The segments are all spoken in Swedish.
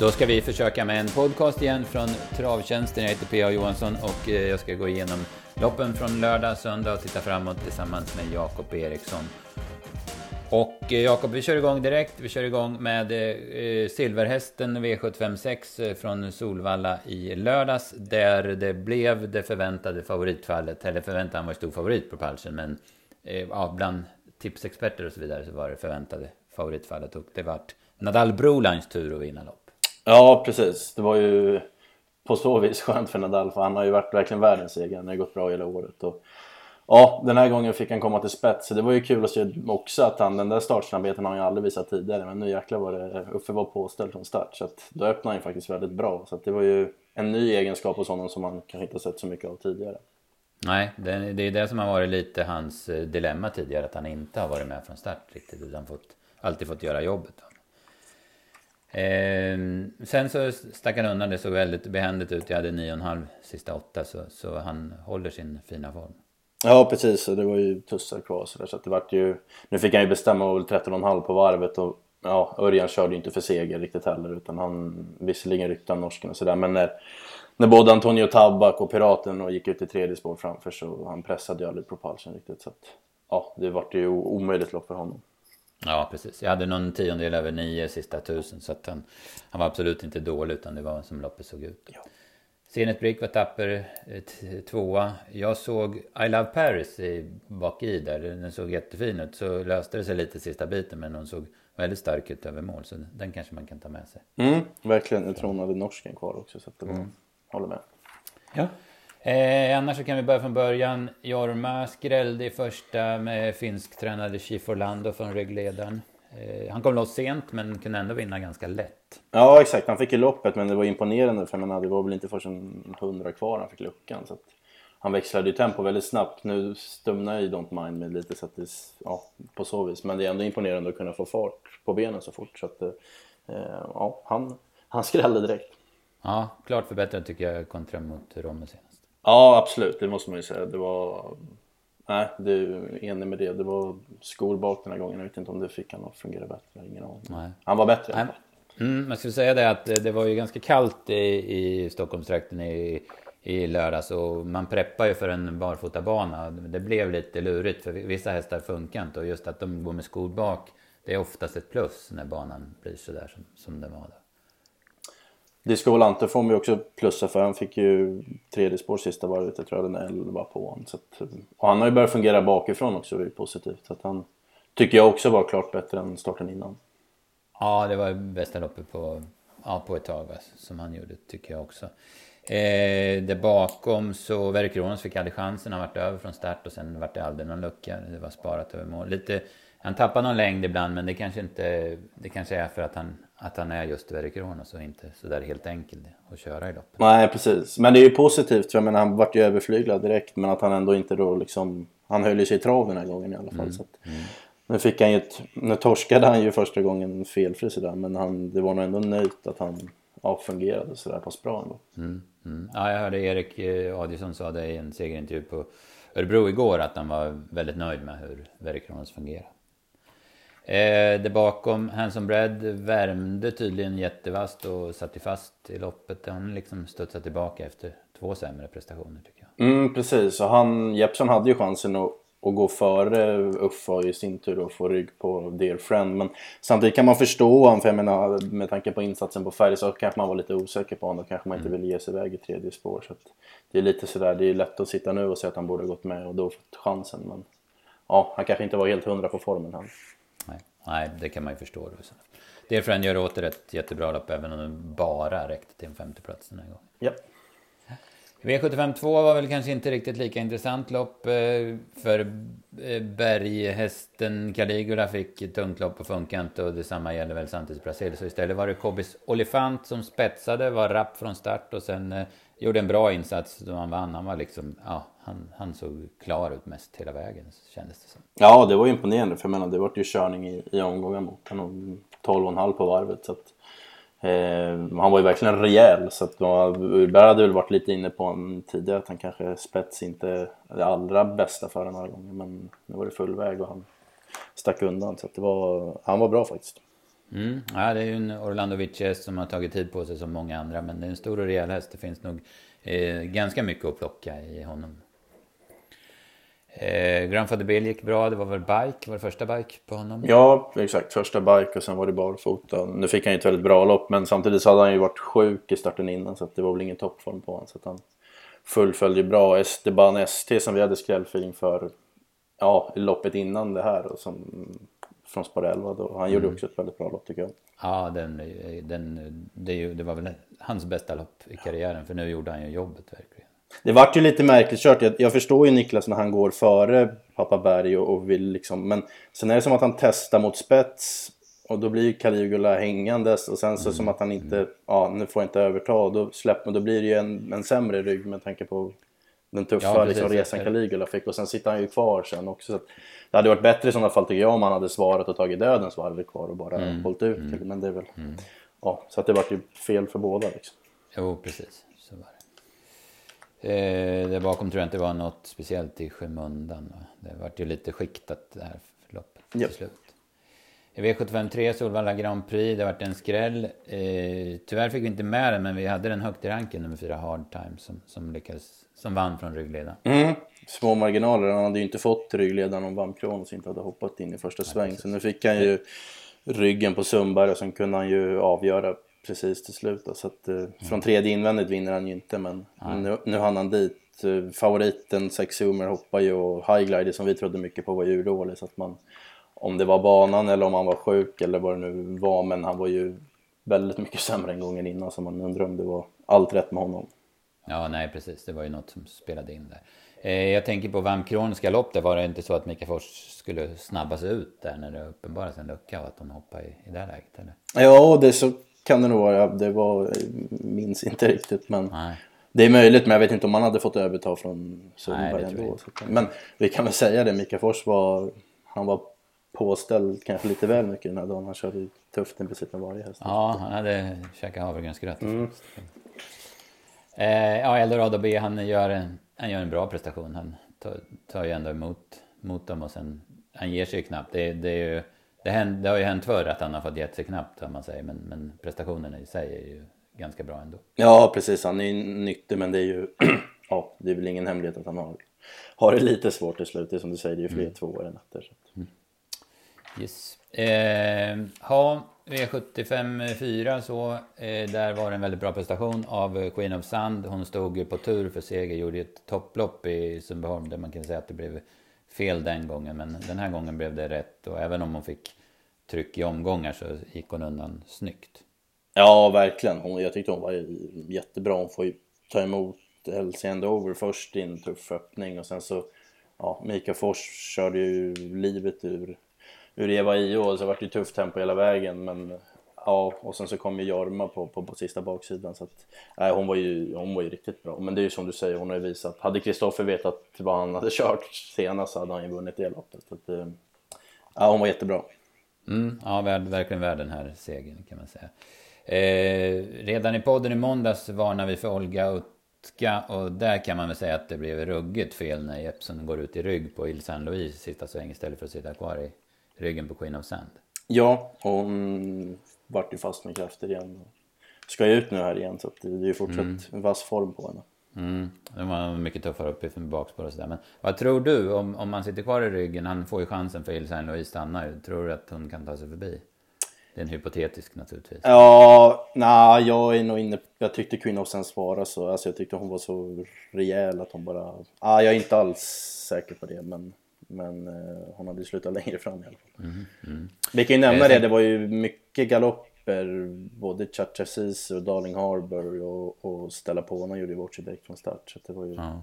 Då ska vi försöka med en podcast igen från Travtjänsten. Jag heter P.A. Johansson och eh, jag ska gå igenom loppen från lördag, söndag och titta framåt tillsammans med Jakob Eriksson. Och eh, Jakob, vi kör igång direkt. Vi kör igång med eh, Silverhästen V756 från Solvalla i lördags. Där det blev det förväntade favoritfallet. Eller förväntan var stor favorit på palchen. Men ja, bland tipsexperter och så vidare så var det förväntade favoritfallet. Och det vart Nadal Brolands tur att vinna lopp. Ja, precis. Det var ju på så vis skönt för Nadal för han har ju varit verkligen världens egen. Han har gått bra hela året. Och, ja, den här gången fick han komma till spets. Så det var ju kul att se också att han, den där startsnabbheten har han ju aldrig visat tidigare. Men nu jäklar var det, Uffe var påställd från start. Så att då öppnade han ju faktiskt väldigt bra. Så att det var ju en ny egenskap hos honom som man kanske inte har sett så mycket av tidigare. Nej, det, det är det som har varit lite hans eh, dilemma tidigare. Att han inte har varit med från start riktigt. Utan fått, alltid fått göra jobbet. Då. Eh, sen så stack han undan, det såg väldigt behändigt ut. Jag hade 9,5 sista åtta så, så han håller sin fina form. Ja precis, det var ju tussar kvar så, där, så att det vart ju... Nu fick han ju bestämma väl 13,5 på varvet och ja, Örjan körde ju inte för seger riktigt heller utan han visserligen ryckte han norsken och sådär men när, när både Antonio Tabak och Piraten och gick ut i tredje spår framför så han pressade ju aldrig propulsion riktigt så att ja, det vart ju omöjligt lopp för honom. Ja, precis. Jag hade någon tiondel över nio sista tusen. Så att han, han var absolut inte dålig utan det var som loppet såg ut. Ja. Zenit Brick var tapper eh, tvåa. Jag såg I Love Paris i, bak i där. Den såg jättefin ut. Så löste det sig lite sista biten men hon såg väldigt stark ut över mål. Så den kanske man kan ta med sig. Mm, verkligen. Jag tror hon hade norsken kvar också. Så att det var, mm. håller med. Ja. Eh, annars så kan vi börja från början. Jorma skrällde i första med finsktränade Chief Orlando från ryggledaren. Eh, han kom loss sent men kunde ändå vinna ganska lätt. Ja exakt, han fick ju loppet men det var imponerande för menar, det var väl inte förrän 100 kvar han fick luckan. Så han växlade ju tempo väldigt snabbt. Nu stumnar ju Don't Mind med lite så att det, ja, på så vis. Men det är ändå imponerande att kunna få fart på benen så fort. Så att, eh, ja, han, han skrällde direkt. Ja, klart förbättrad tycker jag kontra mot Romme Ja, absolut. Det måste man ju säga. Det var... Nej, du är enig med det. Det var skor bak den här gången. Jag vet inte om det fick han att fungera bättre. Ingen aning. Nej. Han var bättre. Nej. Mm, jag skulle säga det att det var ju ganska kallt i, i Stockholmstrakten i, i lördags och man preppar ju för en barfotabana. Det blev lite lurigt för vissa hästar funkar inte och just att de går med skor bak det är oftast ett plus när banan blir sådär som, som den var. Där. Disco Volante får man ju också plussa för. Han fick ju tredje spår sista varvet. Jag tror jag hade en 11 på honom. Så att, och han har ju börjat fungera bakifrån också, det är positivt. Så att han tycker jag också var klart bättre än starten innan. Ja, det var bästa loppet på, ja, på ett tag alltså, som han gjorde, tycker jag också. Eh, där bakom så Verkronos fick aldrig chansen, han vart över från start och sen vart det aldrig någon lucka. Det var sparat över mål. Lite, han tappar någon längd ibland men det kanske inte, det kanske är för att han att han är just Verre Kronos och inte sådär helt enkel att köra i loppet. Nej precis, men det är ju positivt för jag menar han vart ju överflyglad direkt men att han ändå inte då liksom Han höll ju sig i trav den här gången i alla fall. Mm. Så att, mm. Nu fick han ju ett, Nu torskade han ju första gången felfri sådär men han, det var nog ändå nöjt att han ja, fungerade sådär pass bra ändå. Mm. Mm. Ja, jag hörde Erik eh, Adielsson sa det i en segerintervju på Örebro igår att han var väldigt nöjd med hur Verre Kronos fungerar. Eh, där bakom, Hanson Bread värmde tydligen jättevast och satte fast i loppet. Han liksom studsade tillbaka efter två sämre prestationer tycker jag. Mm, precis, och han, Jeppsson hade ju chansen att, att gå före Uffa i sin tur och få rygg på Dear Friend. Men samtidigt kan man förstå honom, för jag menar med tanke på insatsen på färg så kanske man var lite osäker på honom. Då kanske man inte mm. ville ge sig iväg i tredje spår. Så det är lite sådär, det är lätt att sitta nu och säga att han borde gått med och då fått chansen. Men ja, han kanske inte var helt hundra på formen heller. Nej, det kan man ju förstå. Då. Delfren gör åter ett jättebra lopp även om den bara räckte till en femteplats den här gången. Ja. V75 2 var väl kanske inte riktigt lika intressant lopp eh, för eh, berghästen Caligula fick ett tungt lopp och funkade inte och detsamma gäller väl Santis Brasil. Så istället var det Kobis Olifant som spetsade, var rapp från start och sen eh, gjorde en bra insats då han vann. Han var liksom, ja, han, han såg klar ut mest hela vägen kändes det som. Ja, det var imponerande för jag menar det var ju körning i, i omgången mot honom. 12,5 på varvet så att eh, han var ju verkligen rejäl så att Urberg hade väl varit lite inne på en tidigare att han kanske spets inte det allra bästa för den här gången men nu var det full väg och han stack undan så att det var, han var bra faktiskt. Mm. Ja, det är ju en Orlando Vici som har tagit tid på sig som många andra. Men det är en stor och rejäl häst. Det finns nog eh, ganska mycket att plocka i honom. Eh, Grandfather Bill gick bra. Det var väl bike? Var det första bike på honom? Ja, exakt. Första bike och sen var det barfota. Nu fick han ju ett väldigt bra lopp men samtidigt så hade han ju varit sjuk i starten innan så att det var väl ingen toppform på honom. Så att han fullföljde bra. Esteban ST som vi hade skrällfeeling för ja, loppet innan det här och som, från Spar 11 då. Han gjorde Mm. också ett väldigt bra lopp tycker jag. Ja, den, den, det, är ju, det var väl hans bästa lopp i karriären. För nu gjorde han ju jobbet verkligen. Det vart ju lite märkligt kört. Jag, jag förstår ju Niklas när han går före pappa Berg och, och vill liksom. Men sen är det som att han testar mot spets. Och då blir ju Caligula hängandes och sen så som att han inte, ja nu får jag inte överta. Och då släpper då blir det ju en, en sämre rygg med tanke på den tuffa Ja, precis. liksom, resan Caligula fick. Och sen sitter han ju kvar sen också. Så det hade varit bättre i sådana fall tycker jag om han hade svarat och tagit dödens varv kvar och bara hållit ut. Men det är väl, ja så att det vart ju fel för båda liksom. Jo, precis. Så var det. Eh, där bakom tror jag inte det var något speciellt i skymundan. va? Det vart ju lite skiktat det här förloppet till Ja. slut. I V753 Solvalla Grand Prix, det vart en skräll. Eh, tyvärr fick vi inte med den, men vi hade den högt i ranken, nummer fyra Hard Time, som, som, lyckades, som vann från ryggledaren. Mm. Små marginaler. Han hade ju inte fått ryggledaren om Vam Kronos inte hade hoppat in i första sväng. Så nu fick han ju ryggen på Sundberg och sen kunde han ju avgöra precis till slut. Då. Så att, eh, från tredje invändigt vinner han ju inte men nu, nu hann han dit. Eh, Favoriten Sex Zoomer hoppar ju och Highglider som vi trodde mycket på var ju dålig. Så att man, om det var banan eller om han var sjuk eller vad det nu var. Men han var ju väldigt mycket sämre än gången innan. Så man undrar om det var allt rätt med honom. Ja, nej precis. Det var ju något som spelade in där. Eh, jag tänker på Vamkrons galopp där. Var det inte så att Mika Fors skulle snabbas ut där när det uppenbarades en lucka och att hon hoppade i, i det här läget? Eller? Ja, det så kan det nog vara. Det var, minns inte riktigt men Nej. det är möjligt men jag vet inte om man hade fått överta från Nej, Sundberg ändå. Men vi kan väl säga det, Mika Fors var, han var påställd kanske lite väl mycket den här dagen. Han körde tufft i princip med varje häst. Ja, han hade käkat havregrynsgröt. Eh, ja, Eldorado B, han gör, en, han gör en bra prestation. Han tar, tar ju ändå emot mot dem och sen, han ger sig knappt. Det, det, är ju, det, händer, det har ju hänt förr att han har fått gett sig knappt, om man säger. Men, men prestationen i sig är ju ganska bra ändå. Ja, precis. Han är ju nyttig men det är ju, ja, det är väl ingen hemlighet att han har, har det lite svårt till slut. Det är som du säger, det är ju fler tvåor än ettor. så Yes. Eh, ha, V75 4 så, eh, där var det en väldigt bra prestation av Queen of Sand. Hon stod ju på tur för seger, gjorde ju ett topplopp i Sundbyholm där man kan säga att det blev fel den gången. Men den här gången blev det rätt och även om hon fick tryck i omgångar så gick hon undan snyggt. Ja, verkligen. Hon, jag tyckte hon var jättebra. Hon får ju ta emot LC Andover först i en tuff öppning och sen så, ja, Mika Fors körde ju livet ur, ur Eva Io så vart det ju tufft tempo hela vägen men ja, och sen så kom ju Jorma på, på, på sista baksidan så att, nej, hon var ju, hon var ju riktigt bra. Men det är ju som du säger, hon har ju visat, hade Kristoffer vetat vad han hade kört senast så hade han ju vunnit det loppet. Så att, eh, ja, hon var jättebra. Mm, ja, verkligen värd den här segern kan man säga. Eh, redan i podden i måndags varnade vi för Olga Utka och där kan man väl säga att det blev ruggigt fel när Jeppson går ut i rygg på Il San Luis sista sväng istället för att sitta kvar i ryggen på Queen of Sand. Ja, och hon vart ju fast med krafter igen. Ska ju ut nu här igen så att det är ju fortsatt vass form på henne. Mm, det var mycket tuffare uppifrån med bakspår och sådär. Men vad tror du om, om man sitter kvar i ryggen? Han får ju chansen för Il San Luis stannar ju. Tror du att hon kan ta sig förbi? Det är en hypotetisk naturligtvis. Ja, nej, jag är nog inne Jag tyckte Queen of Sen svarade så. Alltså jag tyckte hon var så rejäl att hon bara... Ja, jag är inte alls säker på det men... Men eh, hon hade slutat längre fram i alla fall. Vi kan ju nämna Eh, det, det var ju mycket galopper. Både Chachasis och Darling Harbour och, och Stella Pona gjorde ju bort sig direkt från start. Så det var ju... Ja.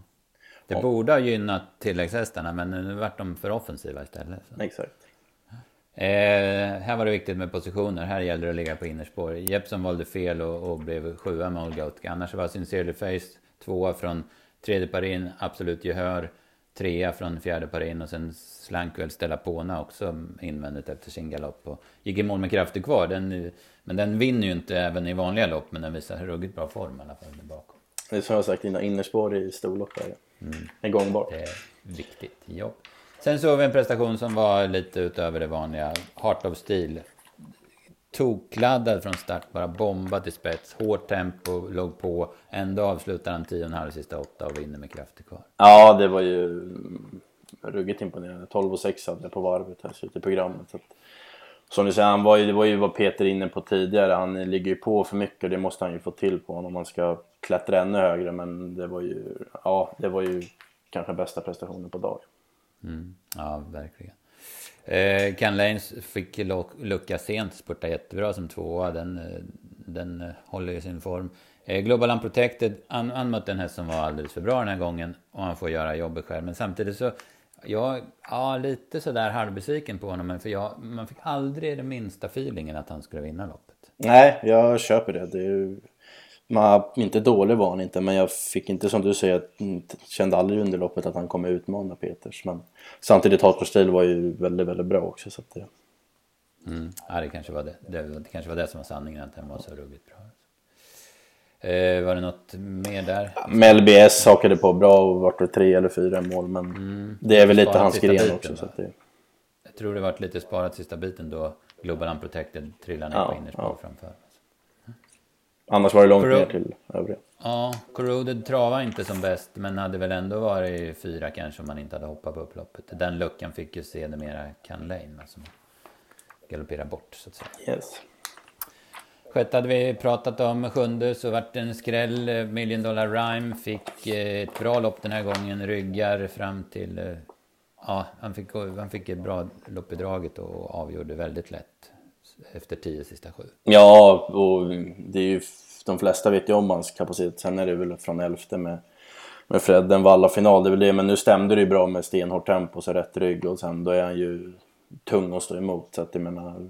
Det borde ha gynnat tilläggshästarna men nu vart de för offensiva istället. Så. Exakt. Eh, här var det viktigt med positioner. Här gäller det att ligga på innerspår. Jeppson valde fel och, och blev sjua med Olga Utka. Annars var Sincerely Face tvåa från tredje par in, absolut gehör. Trea från fjärde par in och sen slank väl Stella Pona också invändigt efter sin galopp. Och gick i mål med krafter kvar. Den, men den vinner ju inte även i vanliga lopp men den visar ruggigt bra form i alla fall där bakom. Det är som jag sagt innan, innerspår i storlopp är. Är gångbart. Det är viktigt jobb. Sen såg vi en prestation som var lite utöver det vanliga. Heart of Steel. Tokladdad från start, bara bombat i spets. Hårt tempo, låg på. Ändå avslutar han 10,5 sista åtta och vinner med krafter kvar. Ja, det var ju ruggigt imponerande. 12 och 6 hade jag på varvet här i programmet. Så att, som du säger, han var ju, det var ju vad Peter inne på tidigare. Han ligger ju på för mycket och det måste han ju få till på om man ska klättra ännu högre. Men det var ju, ja, det var ju kanske bästa prestationen på dagen. Mm, ja, verkligen. Eh, Ken Lanes fick lucka sent, spurtade jättebra som tvåa. Den, eh, den eh, håller ju sin form. Eh, Global Unprotected, han, han mötte en häst som var alldeles för bra den här gången. Och han får göra jobbet själv. Men samtidigt så, jag ja, lite sådär halvbesviken på honom. För jag, man fick aldrig den minsta feelingen att han skulle vinna loppet. Nej, jag köper det. det är ju man, inte dålig var han inte, men jag fick inte som du säger, kände aldrig under loppet att han kommer utmana Peters. Men samtidigt, Steel var ju väldigt, väldigt bra också. Så att det... Mm. Ja, det kanske, var det. Det, det kanske var det som var sanningen, att den var så ruggigt bra. Eh, var det något mer där? Med LBS hakade på bra och vart det tre eller fyra mål, men mm. det är väl lite hans gren också. Så att det... Jag tror det varit lite sparat sista biten då Global Unprotected trillade ner ja, på innerspår ja. framför. Annars var det långt Corro ner till övriga. Ja, Corroded travade inte som bäst men hade väl ändå varit fyra kanske om man inte hade hoppat på upploppet. Den luckan fick ju sedermera Can Lane som galopperade bort så att säga. Yes. Sjätte hade vi pratat om. Sjunde så vart det en skräll. Million Dollar Rhyme fick eh, ett bra lopp den här gången. Ryggar fram till... Eh, ja, han fick, han fick ett bra lopp i draget och avgjorde väldigt lätt efter tio sista sju. Ja, och det är ju, de flesta vet ju om hans kapacitet. Sen är det väl från elfte med, med Fred, en Valla-final, det är väl det. Men nu stämde det ju bra med stenhårt tempo, så rätt rygg och sen då är han ju tung att stå emot. Så att jag menar,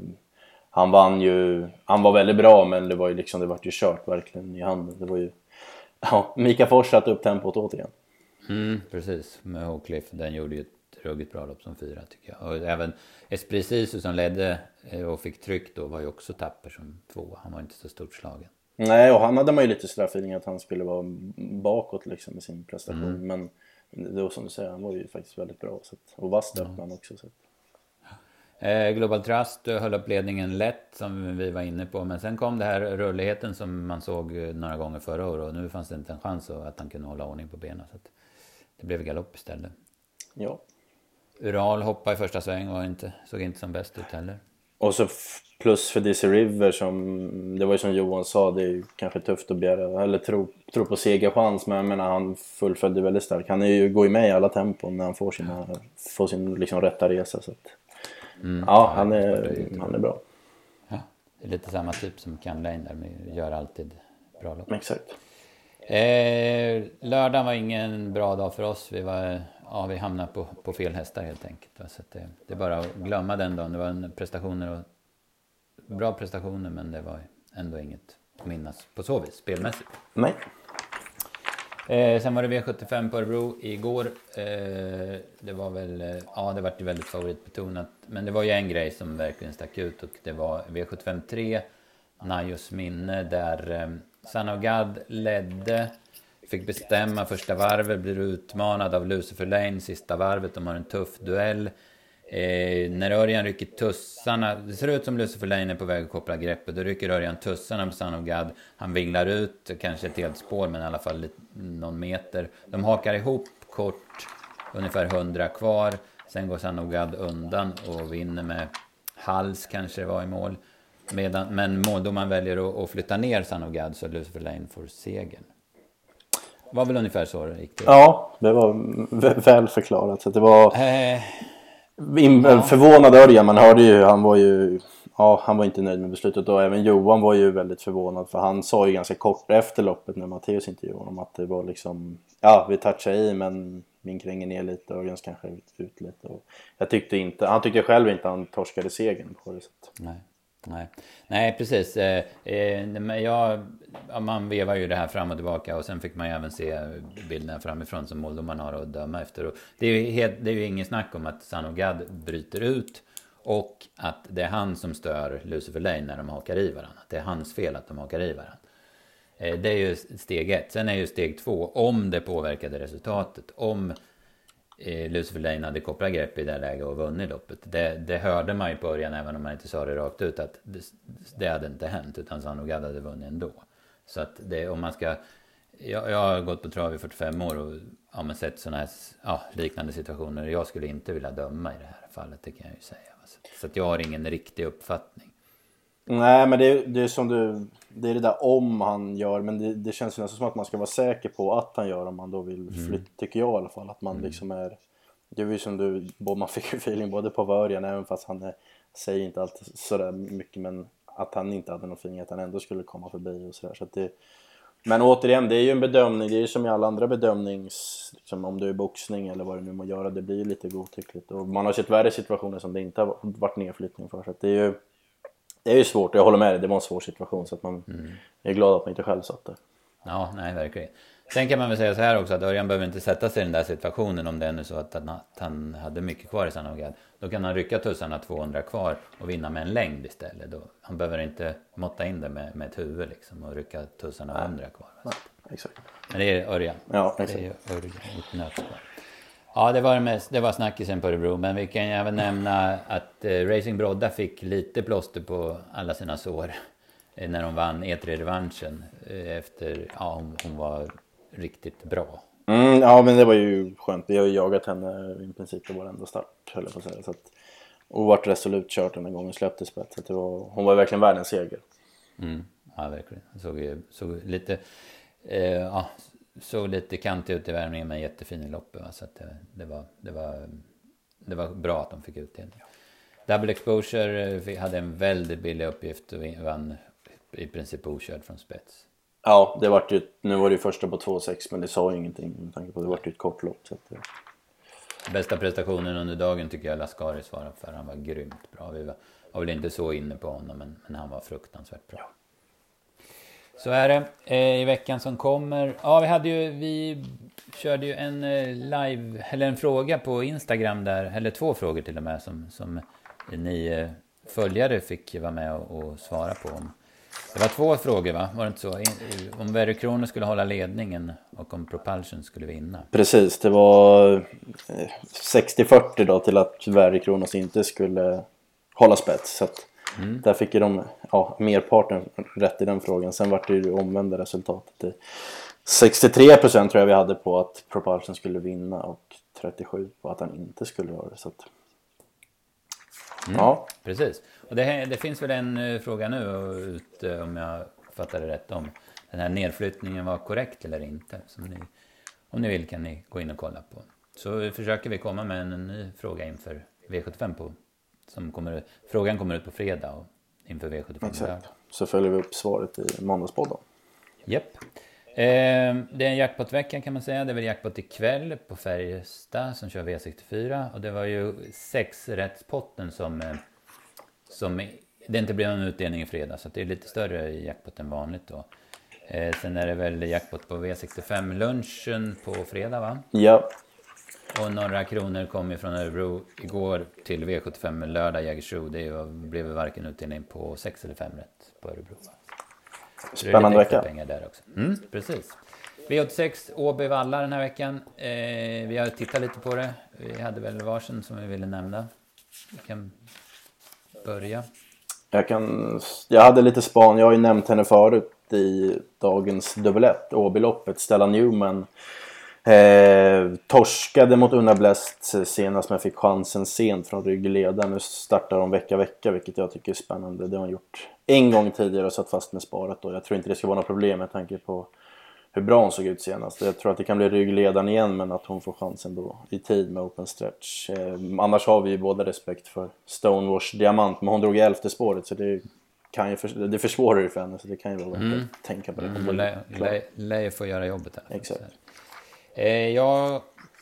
han vann ju, han var väldigt bra men det var ju liksom, det vart ju kört verkligen i handen. Det var ju, ja, Mika Fors satte upp tempot återigen. Mm, precis, med Oakcliff, den gjorde ju ruggigt bra lopp som fyra tycker jag. Och även Esprit Sisu som ledde eh, och fick tryck då var ju också tapper som två. Han var inte så stort slagen. Nej, och han hade man ju lite sådär feeling att han skulle vara bakåt liksom med sin prestation. Mm. Men det var som du säger, han var ju faktiskt väldigt bra. Så att, och vass ja. han också. Så. Eh, Global Trust höll upp ledningen lätt som vi var inne på. Men sen kom det här rörligheten som man såg några gånger förra året. Och nu fanns det inte en chans att han kunde hålla ordning på benen. Så det blev galopp istället. Ja. Ural hoppade i första sväng och inte, såg inte som bäst ut heller. Och så plus för DC River som, det var ju som Johan sa, det är ju kanske tufft att begära, eller tro, tro på segerchans men jag menar han fullföljde väldigt starkt. Han är ju, går ju med i alla tempon när han får, sina, får sin liksom rätta resa. Så att, mm, ja, han är, han är bra. Ja, det är lite samma typ som Cam Lane där, med gör alltid bra lopp. Exakt. Eh, lördagen var ingen bra dag för oss. Vi var ja, vi hamnade på, på fel hästar helt enkelt. Så det, det, är bara att glömma den dagen. Det var en prestationer och bra prestationer men det var ändå inget att minnas på så vis spelmässigt. Nej. Eh, sen var det V75 på Örebro igår. Eh, det var väl, eh, ja det vart ju väldigt favoritbetonat. Men det var ju en grej som verkligen stack ut och det var V75 3, Najos minne, där eh, Sanogad ledde Fick bestämma första varvet, blir utmanad av Lucifer Lane sista varvet. De har en tuff duell. Eh, när Örjan rycker tussarna, det ser ut som Lucifer Lane är på väg att koppla greppet. Då rycker Örjan tussarna på Son of God. Han vinglar ut, kanske ett helt spår, men i alla fall någon meter. De hakar ihop kort, ungefär 100 kvar. Sen går Son of God undan och vinner med hals kanske det var i mål. Medan, men måldomaren väljer att, att flytta ner Son of God så Lucifer Lane får segern var väl ungefär så det gick till. Ja, det var väl förklarat. Så det var eh, ja. förvånad Örjan. Man hörde ju, han var ju Ja, han var inte nöjd med beslutet och även Johan var ju väldigt förvånad för han sa ju ganska kort efter loppet när Matteus intervjuade honom att det var liksom Ja, vi touchade i men min kränger ner lite och Örjans kanske ut lite. Och jag tyckte inte, han tyckte själv inte han torskade segern på det sättet. Nej. Nej, Nej precis. Eh, eh, jag, man vevar ju det här fram och tillbaka och sen fick man ju även se bilderna framifrån som måldomarna har att döma efter. Och det, är ju helt, det är ju ingen snack om att Sanogad bryter ut och att det är han som stör Lucifer Lane när de hakar i varandra. Att det är hans fel att de hakar i varandra. Eh, det är ju steg ett. Sen är ju steg två, om det påverkade resultatet. Om Eh, Lucifer Lane hade kopplat grepp i det läget och vunnit loppet. Det, det hörde man ju i början även om man inte sa det rakt ut att det, det hade inte hänt utan Sanogad hade vunnit ändå. Så att det, om man ska jag, jag har gått på trav i 45 år och ja, men sett sådana här ja, liknande situationer. Jag skulle inte vilja döma i det här fallet, det kan jag ju säga. Så att jag har ingen riktig uppfattning. Nej, men det är, det är som du... Det är det där om han gör, men det, det känns ju nästan som att man ska vara säker på att han gör om man då vill flytta, mm. tycker jag i alla fall. Att man mm. liksom är... Det är ju som du, man fick ju feeling både på Vörjan, även fast han är, säger inte alltid sådär mycket, men att han inte hade någon feeling att han ändå skulle komma förbi och sådär. Så att det, men återigen, det är ju en bedömning. Det är ju som i alla andra bedömnings... Liksom, om du är boxning eller vad det nu må göra. Det blir ju lite godtyckligt. Och man har sett värre situationer som det inte har varit nedflyttning för. Så det är ju... Det är ju svårt, jag håller med dig. Det var en svår situation så att man mm. är glad att man inte själv satt där. Ja, nej verkligen. Sen kan man väl säga så här också att Örjan behöver inte sätta sig i den där situationen om det är nu så att han, att han hade mycket kvar i Sanogad. Då kan han rycka tussarna 200 kvar och vinna med en längd istället. Då, han behöver inte måtta in det med, med ett huvud liksom och rycka tussarna 100 kvar. Nej, exakt. Men det är Örjan. Ja, exakt. Det är Örjan, Ja, det var, det, mest, det var snackisen på Örebro. Men vi kan även nämna att eh, Racing Brodda fick lite plåster på alla sina sår. Eh, när hon vann E3-revanschen. Eh, efter, ja hon, hon var riktigt bra. Mm, ja men det var ju skönt. Vi har ju jagat henne i princip på varenda start höll jag på att säga. Så att, och varit resolut kört den gången, släppte spets. det var, hon var verkligen världens seger. Mm, ja verkligen. Såg, såg lite, eh, ja, såg lite kantig ut i värmningen men jättefin i loppet. Va? Så det, det, var, det, var, det var bra att de fick utdelning. Double Exposure eh, hade en väldigt billig uppgift och vann i princip okörd från spets. Ja, det vart ju, nu var det ju första på 2,6 men det sa ju ingenting med tanke på att det vart ju ett kort lopp. Så ja. Bästa prestationen under dagen tycker jag Lascari svarade för. Han var grymt bra. Vi var, var väl inte så inne på honom men, men han var fruktansvärt bra. Så är det. Eh, I veckan som kommer. Ja, vi hade ju, vi körde ju en eh, live, eller en fråga på Instagram där, eller två frågor till och med som, som ni eh, följare fick vara med och, och svara på. Om, det var två frågor va? Var det inte så? Om Verre Kronos skulle hålla ledningen och om Propulsion skulle vinna. Precis, det var eh, 60-40 då till att Verre Kronos inte skulle hålla spets. Så att mm. där fick ju de ja, merparten rätt i den frågan. Sen var det ju omvända resultatet. 63% tror jag vi hade på att Propulsion skulle vinna och 37 på att han inte skulle göra det. Så att... mm. Ja. Precis. Och det, det, finns väl en uh, fråga nu ute om jag fattar det rätt om den här nedflyttningen var korrekt eller inte. Ni, om ni vill kan ni gå in och kolla på. Så försöker vi komma med en ny fråga inför V75 på som kommer, frågan kommer ut på fredag och inför V75. Exakt. Så följer vi upp svaret i måndagspodden. Japp. Eh, det är en jackpot-vecka kan man säga. Det är väl jackpot ikväll på Färjestad som kör V64. Och det var ju sexrättspotten som eh, som det inte blev någon utdelning i fredag så det är lite större jackpot än vanligt då. Eh, sen är det väl jackpot på V65 lunchen på fredag va? Ja. Och några kronor kom ju från Örebro igår till V75 lördag Jägersro. Det blev varken utdelning på 6 eller 5 rätt på Örebro. Spännande vecka. pengar där också. Mm, precis. V86 Åby Valla den här veckan. Eh, vi har tittat lite på det. Vi hade väl varsin som vi ville nämna. Vi kan börja? Jag, kan, jag hade lite span, jag har ju nämnt henne förut i dagens dubbelett, Åbyloppet, Stella Newman. Eh, torskade mot Unna senast men fick chansen sent från ryggledaren. Nu startar hon vecka vecka vilket jag tycker är spännande. Det har hon gjort en gång tidigare och satt fast med sparet och jag tror inte det ska vara något problem med tanke på hur bra hon såg ut senast. Jag tror att det kan bli ryggledaren igen men att hon får chansen då i tid med open stretch. Eh, annars har vi ju båda respekt för Stonewash Diamant men hon drog i elfte spåret så det kan ju för, det försvårar ju för henne så det kan ju vara värt mm. att tänka på det. Mm, lär få göra jobbet här. Exakt. Eh, jag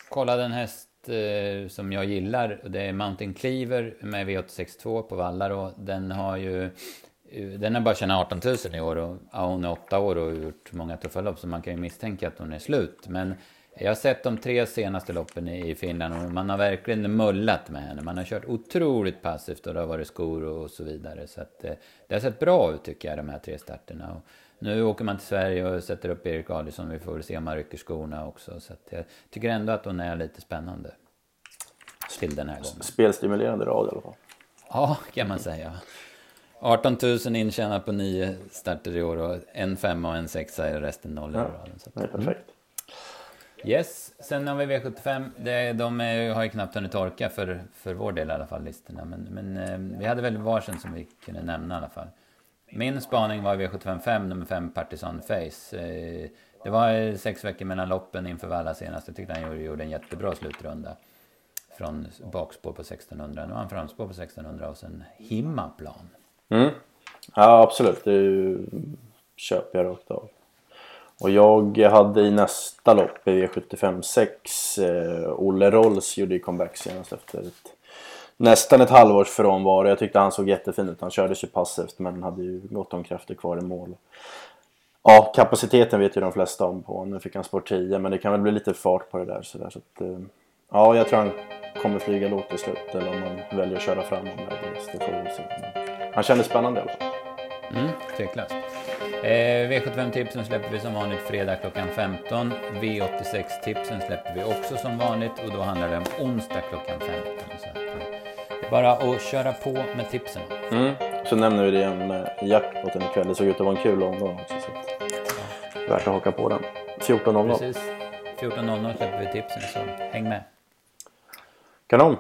kollade en häst eh, som jag gillar. Det är Mountain Cleaver med V862 på vallar och den har ju eh, den har bara tjänat 18 000 i år och ja, hon är 8 år och har gjort många tuffa lopp så man kan ju misstänka att hon är slut. Men jag har sett de tre senaste loppen i Finland och man har verkligen mullat med henne. Man har kört otroligt passivt och det har varit skor och så vidare. Så att, det har sett bra ut tycker jag de här tre starterna. Och nu åker man till Sverige och sätter upp Erik Adielsson. Vi får väl se om han rycker skorna också. Så jag tycker ändå att hon är lite spännande. till den här gången. Spelstimulerande rad i alla fall. Ja, kan man säga. 18 000 intjänat på nio starter i år och en femma och en sexa är resten noll i Ja, raden. Så. det är perfekt. Yes, sen har vi V75. Det, de är, har ju knappt hunnit torka för, för vår del i alla fall, listorna. Men, men eh, vi hade väl varsin som vi kunde nämna i alla fall. Min spaning var V75 5, nummer 5, Partisan Face. Eh, det var eh, sex veckor mellan loppen inför Valla senast. Jag tyckte han gjorde, gjorde en jättebra slutrunda. Från bakspår på 1600. Nu har han framspår på 1600 och sen himmaplan. Mm. Ja, absolut. Det köper jag rakt av. Och jag hade i nästa lopp i V75 6 eh, Olle Rolls gjorde ju comeback senast efter ett, nästan ett halvårs frånvaro. Jag tyckte han såg jättefin ut. Han kördes ju passivt men hade ju gott om krafter kvar i mål. Ja, kapaciteten vet ju de flesta om på. Nu fick han spår 10 men det kan väl bli lite fart på det där. Så där så att, eh, ja, jag tror han kommer flyga lågt till slut. Eller om han väljer att köra fram honom där. Det får vi se. Han kändes spännande i alla fall. Mm, tveklöst. Eh, V75-tipsen släpper vi som vanligt fredag klockan 15. V86-tipsen släpper vi också som vanligt och då handlar det om onsdag klockan 15 bara att köra på med tipsen. Mm. Så nämner vi det igen med jackpoten ikväll. Det såg ut att vara en kul omgång också. Så värt att haka på den. 14.00. Precis. 14.00 släpper vi tipsen så häng med. Kanon!